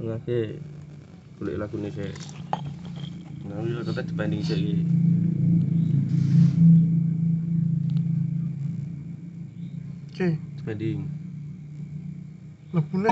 Ngake golek lagune sik. Nah, wis tetep dibanding iki. Oke, Dibanding. lebune.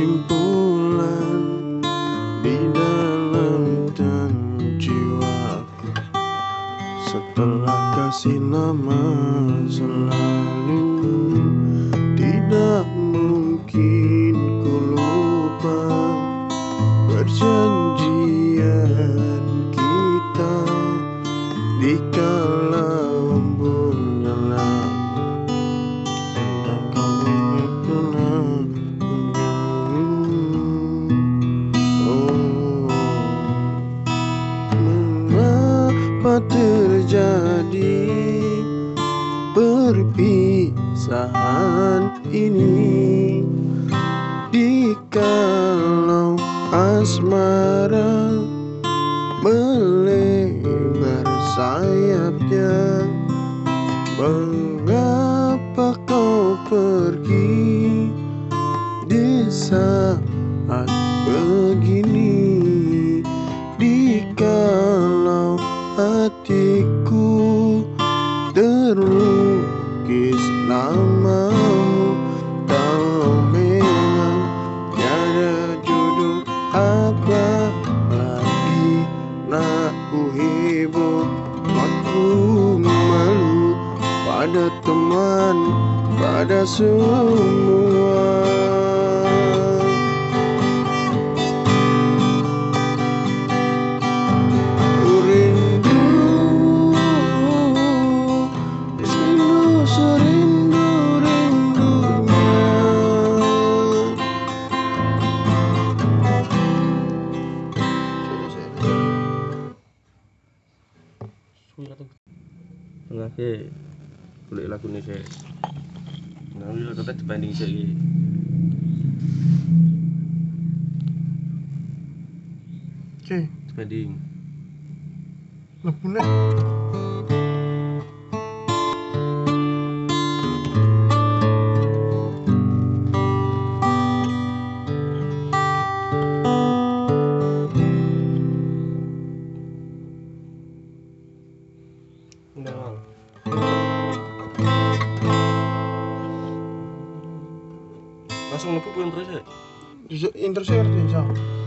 Simpulan di dalam dan jiwaku. Setelah kasih lama selalu terlukis namamu Tahu memang tiada jodoh apa lagi. Nak uhibu aku malu pada teman pada semua lagune sik. Nah, wis tetep dibanding sik iki. Oke, Dibanding. lebune. Langsung mlebu pun terus ya. Bisa intro sih ngerti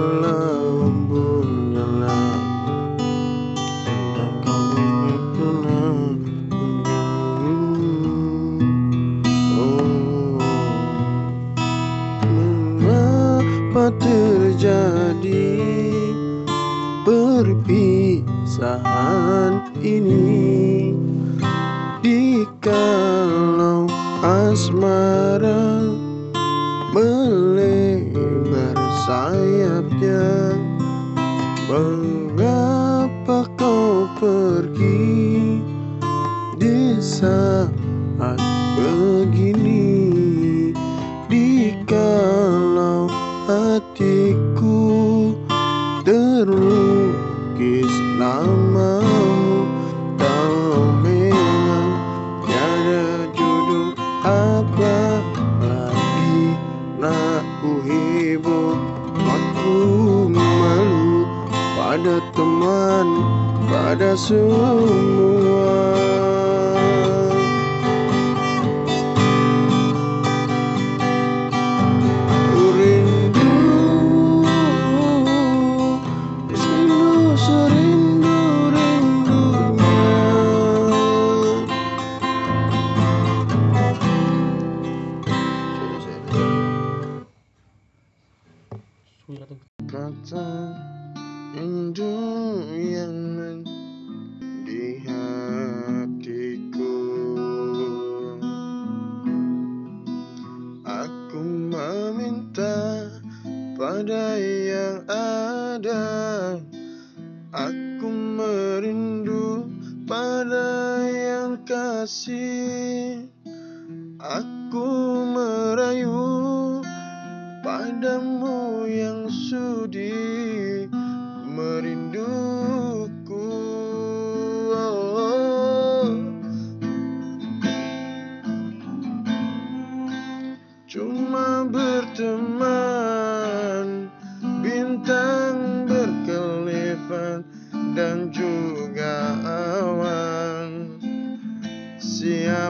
Love.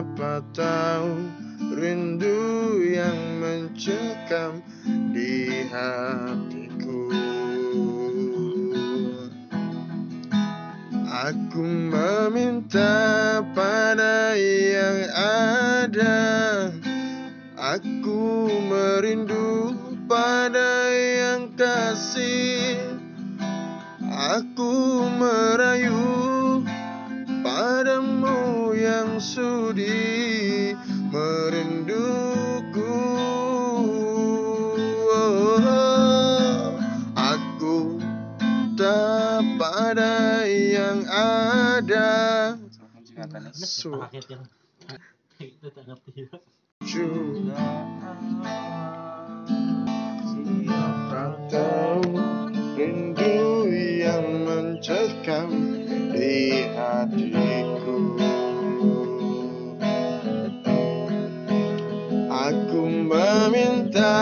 Siapa tahu rindu yang mencekam di hatiku. Aku meminta pada yang ada. Aku merindu pada yang kasih. Aku merayu Su- Paket yang itu tak ngerti. juga Siapa tahu rindu yang mencekam di hatiku Aku meminta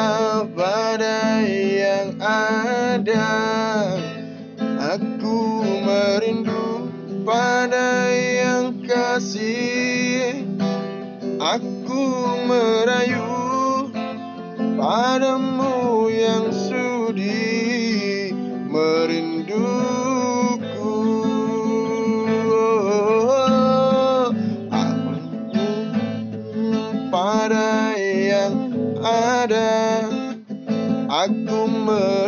pada yang ada Aku merindu pada yang kasih. Aku merayu padamu yang sudi merinduku. Aku pada yang ada Aku merindu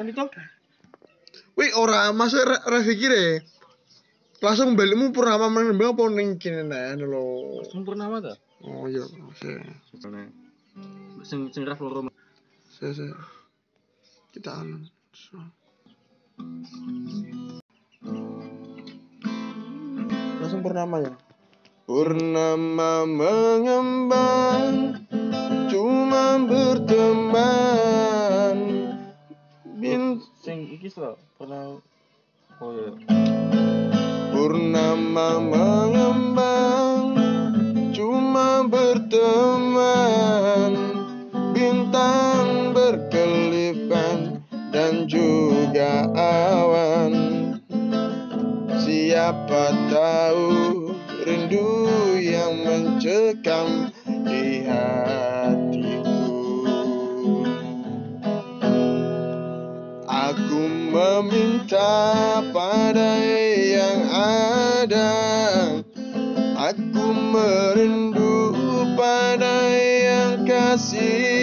Kan itu Wih, ora masuk ra, ra pikir ya. Langsung balikmu purnama menembak apa ning kene nah lho. sempurna tuh. Oh iya, oke. Sing sing raf loro. Saya saya. Kita anu. So. Langsung purnama ya. Purnama mengembang cuma berteman bin Sing iki lho, pernah Oh iya. Purnama mengembang Cuma berteman Bintang berkelipan Dan juga awan Siapa tahu rindu yang mencekam meminta pada yang ada Aku merindu pada yang kasih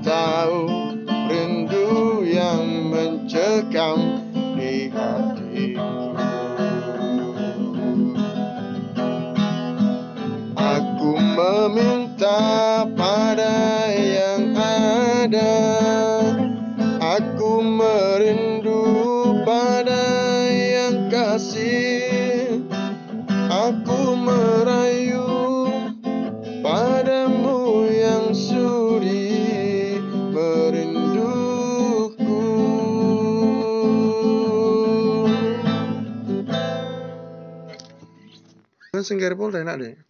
tahu rindu yang mencekam Pol enak deh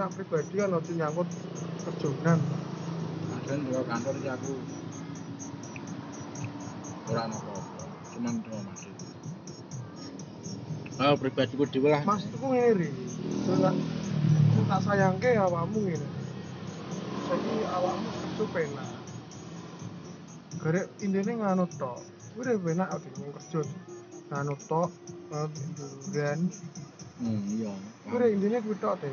nak pribadi kan ojo nyangkut kerjonan. Kadang di kantor iki aku ono apa-apa. Cuman omah dhewe. Ah, pribadiku dhewe lah. Mas itu ngene ri. Tak sayangke awakmu ngene. Saiki awakmu kerja penak. Garek intine nganut tok. Kuwi udah penak wong kerja. Nganut tok, nganut duran. Hmm, iya. Kuwi intine kuwi tok teh.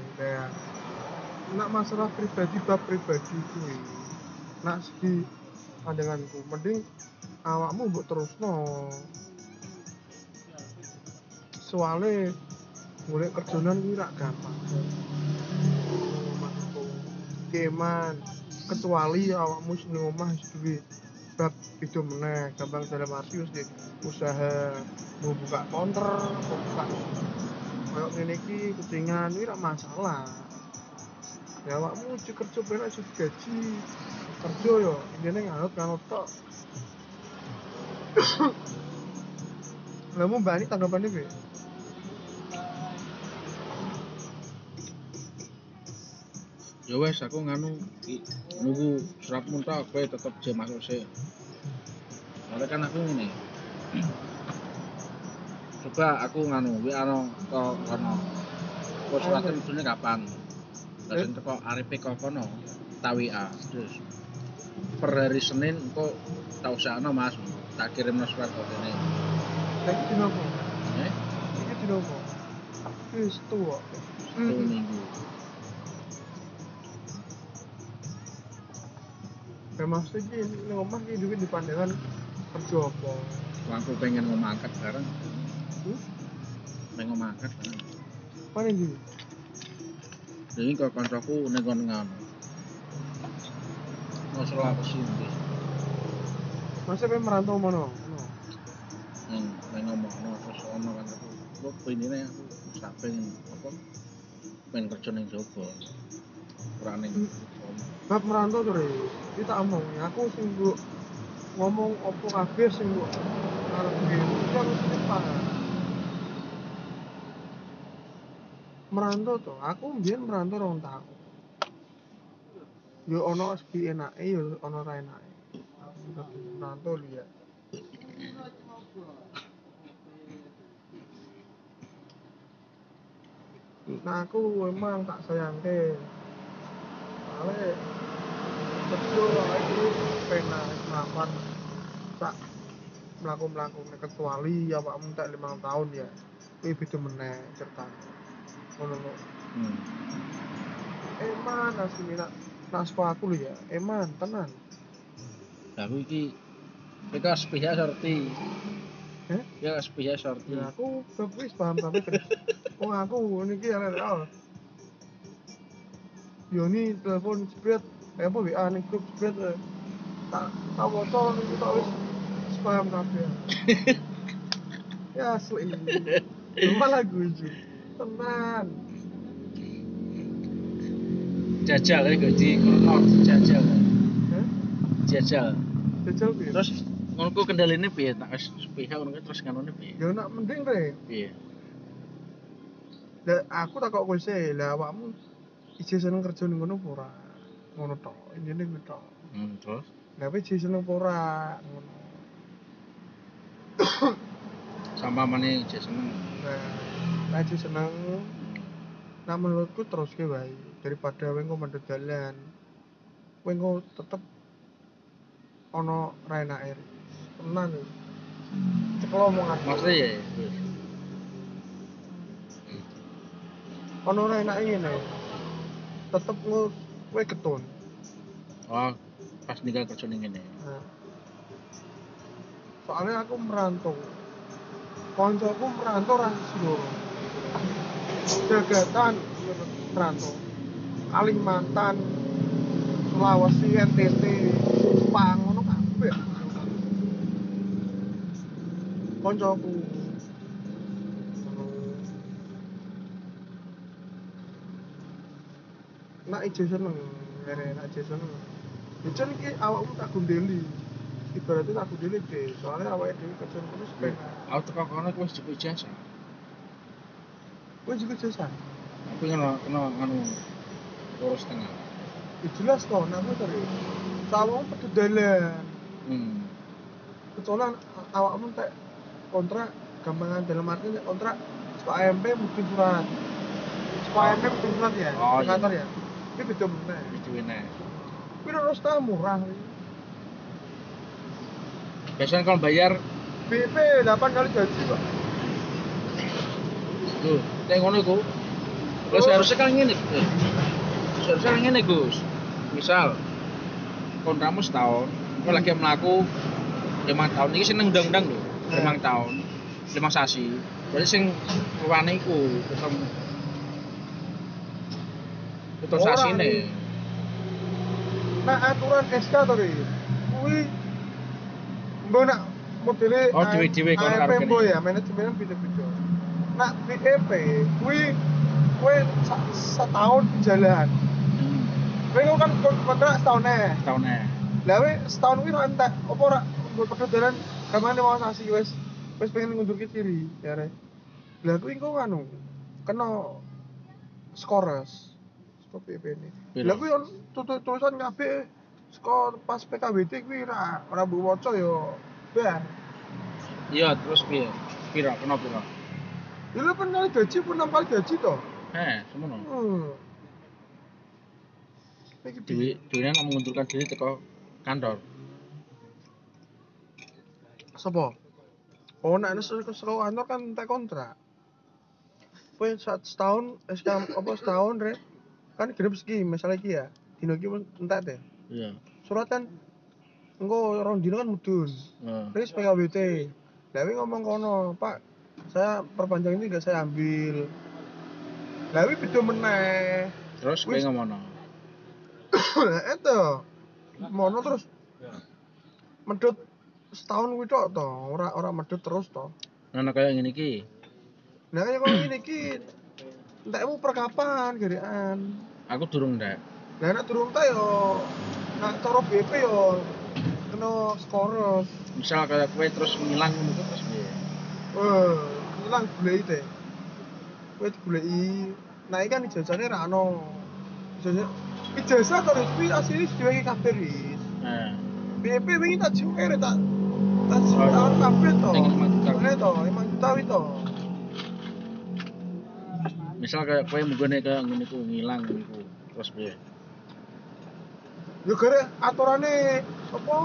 Nak masalah pribadi bab pribadi kuwi. Nak segi pandanganku mending awakmu mbok terusno. Soale golek kerjonan kuwi rak gampang. Keman kecuali awakmu omah wis duwe bab itu meneh gampang dalam arti di usaha mau buka counter mau buka kayak iki kucingan rak masalah ya awakmu kerja penak cuci gaji kerja yo intine nganut nganut tok mbak ini tanggapannya piye Ya wes aku nganu nunggu surat muntah kowe tetep je masuk sih. Soalnya kan aku ngene. Coba aku nganu wi ano to kono. Kok suratnya kapan? Langsung teko arepe kok kono. Tawi A. Terus per hari Senin kok tak usahno Mas. Tak kirimno surat kok kene. lagi dino apa Eh, iki dino apa wis tuwa satu minggu. Ya maksudnya iki ning omah iki duwe dipandangan kerja apa aku pengen ngomong angkat bareng. Hmm? Pengen ngomong angkat bareng. mana iki Jadi kok kancaku ning kono ngono. Masalah apa sih ini? masa pengen merantau mana Ono. Yang yang ngomong no terus ono kan aku. Kok penine aku apa? Pengen kerja ning Jogo. Ora ning Hmm. bab merantau tuh tak omong aku sing ngomong opo kabeh sing arep ngene iki aku sing paham merantau tuh aku mbiyen merantau rong tahun yo ono segi enake yo ono ra enake. Merantau liya. Nah aku emang tak sayangke. Soalnya betul itu pena mapan tak melaku melaku kecuali ya pak tak lima tahun ya. Ini beda meneh cerita ngono Hmm. eman asli nak sekolah aku lho ya eman tenan Lah aku iki iki sepihak Hah? Ya sepia sorti. Ya aku bab wis paham tapi terus. Oh aku niki arek. Yo ni telepon spread eh apa WA ning grup spread eh. tak tak waca niku tak wis paham kabeh. ya asli. Cuma lagu itu. Tenan. Jajal ya gaji krono jajal. Hah? Jajal. Jajal piye? Terus ngono ku kendaline piye? Tak wis sepia ngono ku terus nganone piye? Ya nak mending re. Piye? Lah aku tak kok kowe lah awakmu ije seneng kerja ning ngono apa ora? Ngono tok. Intine kuwi tok. Hmm, terus Lah kowe ije seneng apa ora? Ngono. sama mana je seneng. Nah, lah ije seneng Nah menurutku terus ke wae daripada kowe engko mendhet dalan. Kowe engko tetep ono ra enake. Tenan. Cekel omongan. Maksudnya ya. Ono ra enake ngene. Tetep ngo kowe ketun. Oh, pas ninggal kerja ning kene. Nah. Soalnya aku merantau. Koncoku merantau ra Solo. Jagatan merantau. Kalimantan, Sulawesi, NTT, Jepang, ngono kabeh. Koncoku. Nak ijo seneng, ngene nak ijo seneng. Jan iki awakmu tak gundeli. Ibaratnya tak gundeli deh, soalnya awake dhewe kerja ngono sepeda. Aku teko kono wis cukup ijazah. Kowe juga jasa. Aku kena kena anu lurus tengah. Ya jelas toh, kowe tadi. Sawang pededalan. Hmm. Kecuali awakmu tak kontrak gampangan dalam arti kontrak AMP mungkin surat. AMP mungkin surat ya, Oh, iya. kantor ya. Ini beda. Itu enak. Kuwi harus tahu murah. Biasanya kalau bayar BP 8 kali gaji, Pak. tuh, kayak ngono iku. Terus Oh. harusnya kan ngene. Seharusnya kan ngene, Gus. Misal kontrakmu setahun, kau lagi melaku lima tahun, ini sing nang undang-undang lho, Eh. lima tahun, lima sasi. Berarti sing luwane iku ketemu Ora, sasi ini. Nah, aturan SK tadi. Kuwi mbok nak modele Oh, dhewe-dhewe kono karo ya, manajemen beda-beda. Nak BEP kuwi kuwi sa- setahun jalan. Hmm, Kowe iku kan kontrak setahun eh. tahun eh. Lah setahun kuwi ora entek apa ora mbok padha dalan gamane mau sasi wis wis pengen ngundur ke kiri ya re. Lah kuwi engko anu kena skores. Skor BEP ini. Lah kuwi tulisan kabeh skor pas PKBT kuwi ora ora mbok waca yo ben. Iya, terus piye? Piro, kena piro? Lu kan kali gaji pun 6 kali gaji toh. Eh, semono. Hmm. Dewi, Dewi nak mengundurkan diri teko kantor. Sapa? Oh, nek ke sekolah kantor kan entek kontrak. Kowe saat setahun SK apa setahun rek kan genep segi masalah iki ya. Dino iki pun entek teh. Iya. Surat kan engko rong dino kan mudun. Heeh. Terus. Lah kowe ngomong kono, Pak, saya perpanjang ini gak saya ambil. Lah kuwi beda meneh. Terus kowe. Lah itu. Mono terus medhot setahun kuwi tok to, ora ora medhot terus to. Ngono kaya ngene iki. Nah kaya kok ngene iki entekmu per kapan gerekan. Aku durung ndak. Lah nek durung ta yo nak cara BP yo kena skores. Misal kaya kowe terus ngilang ngono ku terus piye? Eh, ilang goleki teh. Kowe digoleki. Iki kan ijazahnya ra ono. Ijazah ijazah Riz, kuwi asli diwehi kabeh Riz. Nah, BP wingi tak juke rek tak tak tahun kabeh to. Boleh to, 5 juta wi to. misal kaya kowe munggone kaya ngene ku ngilang ku. Terus piye? Yo gara aturane apa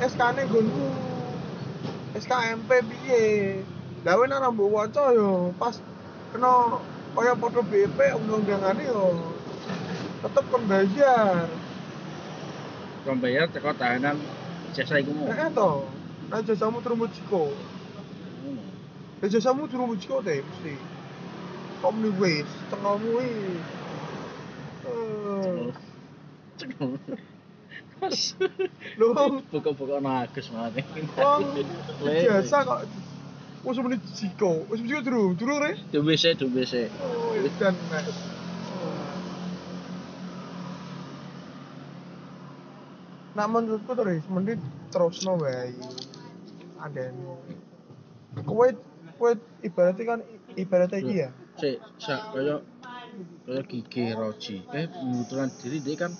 SK-ne nggonku. SKMP piye? Lah kowe nek mbok waca yo pas kena kaya padha BP undang-undangane yo tetep kon bayar. Kon bayar teko tahanan jasa iku mau. Heeh to. Nah jasamu terumbu jiko. Ya jasamu durung muji kok teh mesti. Kok muni wis tengahmu. Eh, Loh, Buka-buka nagus mana? wong biasa kok wis muni jiko. Wis mesti durung, durung re. Dumbe sik, dumbe sik. Oh, dan nek. Nah menurutku tuh Riz, mending terus no wae. Ada Kowe kowe ibaratnya kan ibaratnya iki ya. Sik, sak kaya kaya gigi roji. Eh, membutuhkan diri dia kan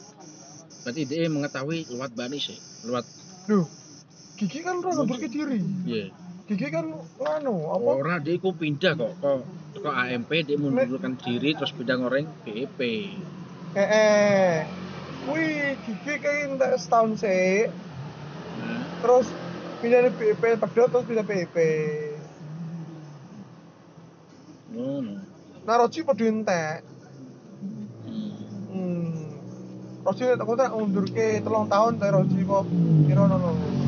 berarti dia mengetahui lewat bani sih, lewat Duh, Gigi kan ora ngundurke diri. ya. Gigi kan anu apa? Orang dia ku pindah kok kok kok AMP dia mundurkan diri terus pindah ngoreng BEP. Eh eh. Wih, Gigi entek setahun sih. Nah, Terus pindah di PIP, pedot terus pindah PIP. ngono. Nah, Roji padha entek. Hmm. Hmm. Roji tak ngundurke telung tahun teh Roji kok kira ono.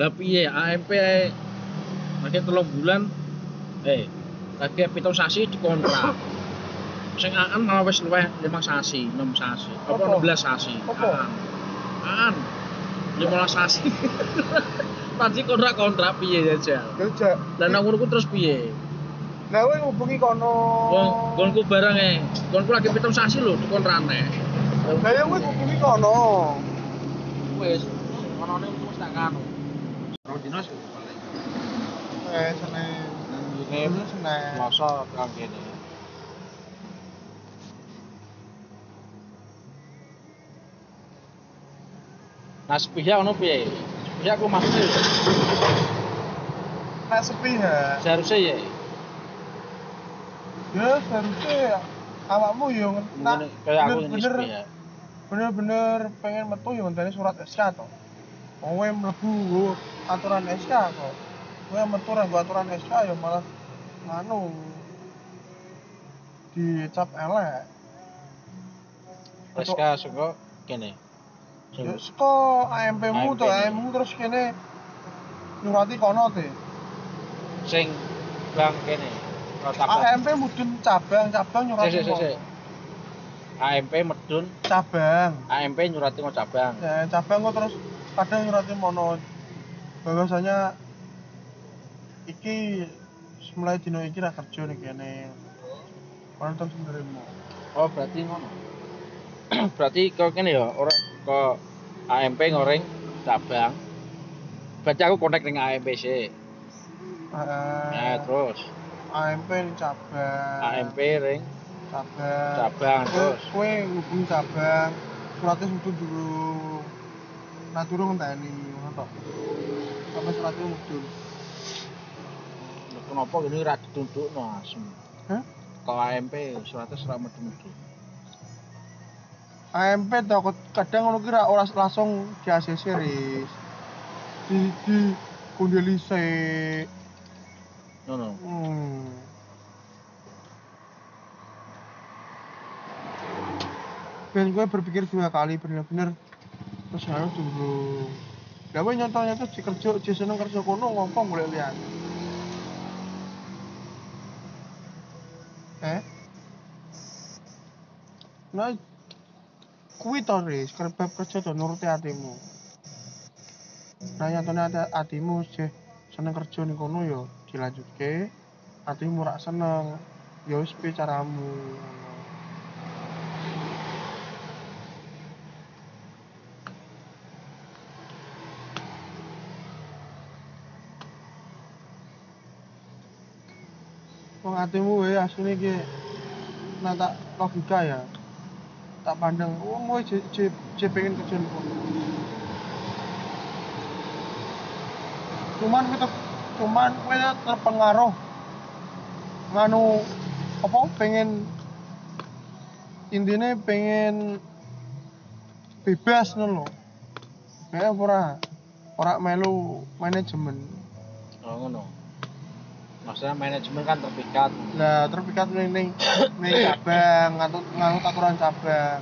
Lah piye AMP lagi telung bulan eh lagi pitung sasi dikontrak. Sing aan malah wis luwih 5 sasi, 6 sasi, apa Apa? 16 sasi. Aan. Aan. 15 sasi. Tadi kontrak kontrak piye aja. Ya jak. Lah nang ngono terus piye? Lah kowe ngubungi kono. Wong gonku barang e. Gonku lagi pitung sasi lho dikontrakne. Lah ya kowe ngubungi kono. Wis, wis tak kanu. Eh, Senin. Ini Ini Senin. Selasa tekan kene. Nah, sepihak ngono piye? Sepihak ku maksud Nek sepi ya. seharusnya ya. Ya seharusnya awakmu yo Mungkin kayak aku ini bener sepihak. bener-bener pengen metu yo ngenteni surat SK to. Kowe mlebu aturan SK kok. Kowe metu ra nggo aturan SK yo malah nganu dicap elek. SK saka kene. Ya saka AMP-mu to, AMP. AMP-mu terus kene nyurati kono te. sing bang kene. AMP mudun cabang, cabang nyurati kono. AMP medun, cabang. AMP nyurati mau cabang. Ya, cabang kok terus kadang nyurati mono bahwasanya iki mulai dino iki ra kerja nih kene. Terus nerimo. Oh, berarti ngono. berarti kok kene ya, ora kok AMP ngoreng cabang. Berarti aku kontak dengan AMP sih. Eh, Nah, terus AMP cabang. AMP ring cabang. cabang terus. kowe ngubungi cabang. Suratnya sudah dulu. Nah, durung ngenteni ngono to. Sampai suratnya mudun. Lho, Kenapa gini ra ditundukno asem? Hah? Kok AMP suratnya serak medu-medu. AMP to kok kadang ngono ki ra ora langsung di ACC ris. Di di kundeli sik. Ngono. Hmm. Ben gue berpikir dua kali bener-bener terus harus dulu. Lah kowe nyontohnya tuh di kerja, di seneng kerja kono ngomong boleh lihat. Eh? Nah, kuwi to Riz, kerja to nuruti hatimu. Nah, nyatane ati hatimu sih seneng kerja ning kono ya dilanjutke. Hatimu rak seneng, ya wis caramu. Wong hatimu wae asline ki nah tak logika ya. Tak pandang wong kowe je, je, pengen kerja ning kono. cuman kita cuman kowe terpengaruh nganu apa pengen intinya pengen bebas ngono lho kayak ora ora melu manajemen Oh, ngono. Maksudnya manajemen kan terpikat. lah terpikat ning ning ning cabang nganut nganut aturan cabang.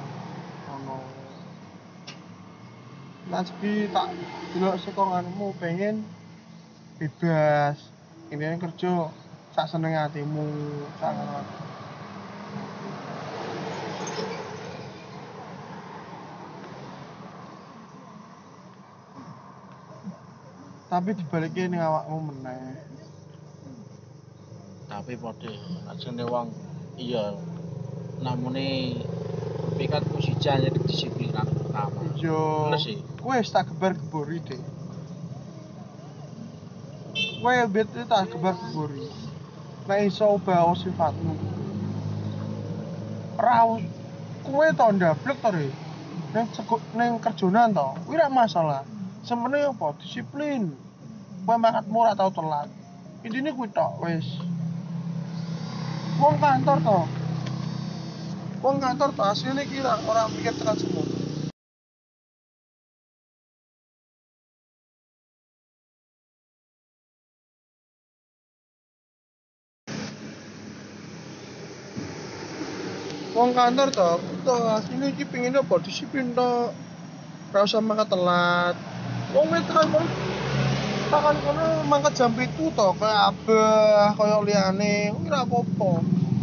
Tak segi tak delok saka nganumu pengen bebas. Ini kerja sak seneng hatimu sak tapi dibaliknya ning awakmu meneh tapi pode ajene wong iya. Namune pikat ku siji aja kedisiplinan utama sih. kowe wis tak gebar gebori deh kowe bete tak gebar gebori nek iso ubah sifatmu. Us- kowe to ndablek to re ning ning kerjonan to? Kuwi ora masalah. Semene apa? Disiplin. Kowe mangkatmu ora tau telat. Intine kuwi tok wis wong kantor toh wong kantor toh asline kira orang mikir tenan semua. Wong kantor toh toh asline iki pengen apa? Disiplin toh to rasa makan telat. Wong metu kantor kono tekan kono mangkat jam 7 to kaya abah kaya liyane kuwi ora apa-apa.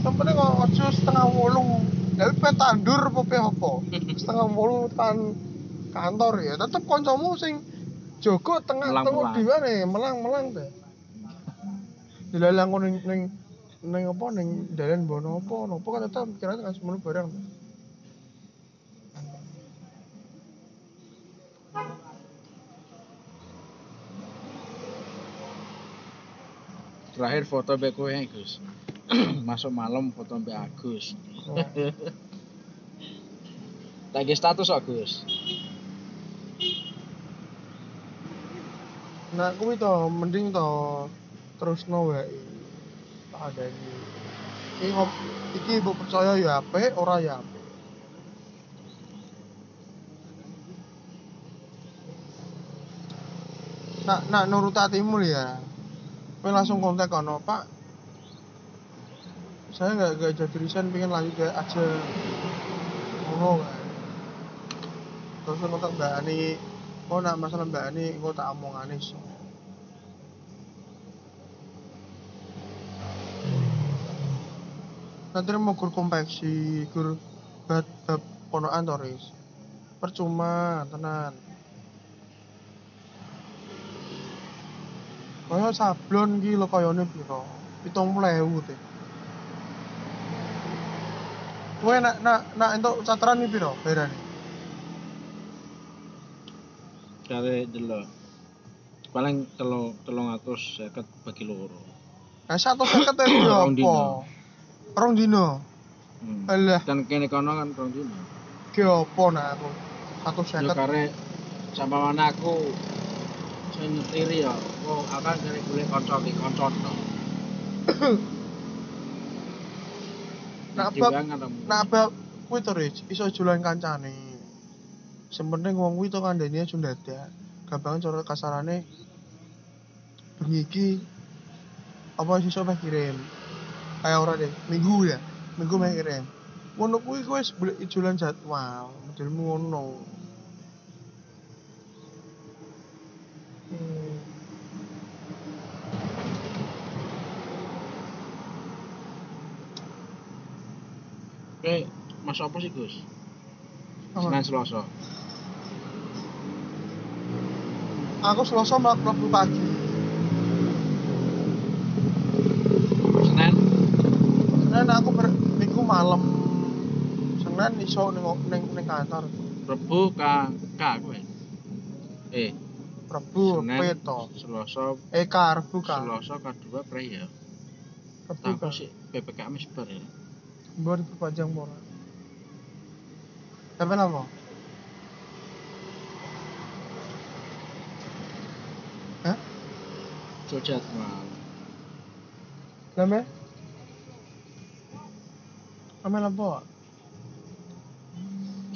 Sampene kok aja setengah 8 lha pe tandur apa pe apa? Setengah 8 tekan kantor ya. Tetep kancamu sing jaga tengah tengah Melang-melang. dhewe melang-melang teh dilalang ning ning ning apa ning dalan bono apa nopo kan tetep pikiran kan semono barang terakhir foto mbek kowe Gus. Masuk malam foto mbek Agus. Lagi status Agus nah kuwi to mending to terusno wae. Tak ada ini iki ngop iki mbok percaya ya apik ora ya apik. Nak nak nurut hatimu ya kowe langsung kontak kono pak saya nggak nggak jadi resign pengen lanjut kayak aja. Ngono kan terus kontak mbak Ani oh nak masalah mbak Ani engko tak omongane so nanti mau gur kompleksi gur bab bab ponokan to Riz. percuma tenan kaya sablon ki lho kayane piro 70.000 teh kowe nak nak nak entuk cataran iki piro bayarane kare delok paling telo telung atus seket bagi loro Nah, satu seket itu Rong apa? dino. Rong dino. hmm. Alah, dan kene kono kan rong dino ki nak aku? Satu yo seket. kare sama mana aku saya nyetiri ya oh akan dari boleh kanca ki kanca to Nak bab nak bab kuwi to Riz, iso jualan kancane. Sing penting wong kuwi to kandhane aja dadak. Gampang cara kasarane bengi iki apa sesuk meh kirim. Kayak ora deh, minggu ya. Minggu meh kirim. Ngono kuwi kowe wis golek jualan jadwal, modelmu ngono. Hmm. Oke mas apa sih Gus? Senin Selasa Aku Selasa malah mlebu pagi. Senin Senin aku ber minggu malam. Senin iso ning ning ning kantor. Rebu ka ka kowe eh Rebu peto. Selasa Eh ka Rebu ka. Selasa kedua pre ya Rebu ka. sih PPKM wis bar ya Mbok diperpanjang ora. Tapi apa? Hah? Cok jadwal Lame? Amel apa?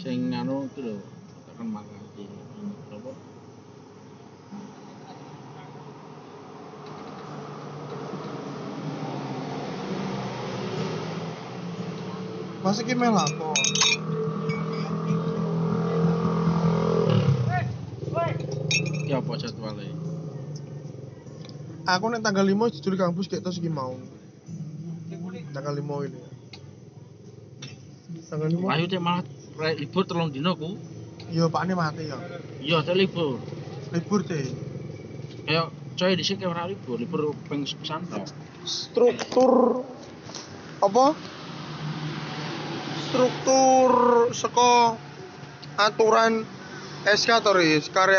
sing anu itu lho tekan makati apa Masih ki mel apa? Ya apa jadwalnya? Aku nek tanggal 5 jujur kampus kayak terus mau. Tanggal 5 ini. Tanggal 5. Wahyu teh malah libur telung dino ku. Yo pakne mati ya. Iya teh libur. Libur teh. Kayak coy dhisik kayak ora libur, libur pisan tok. struktur apa struktur seko aturan SK to karya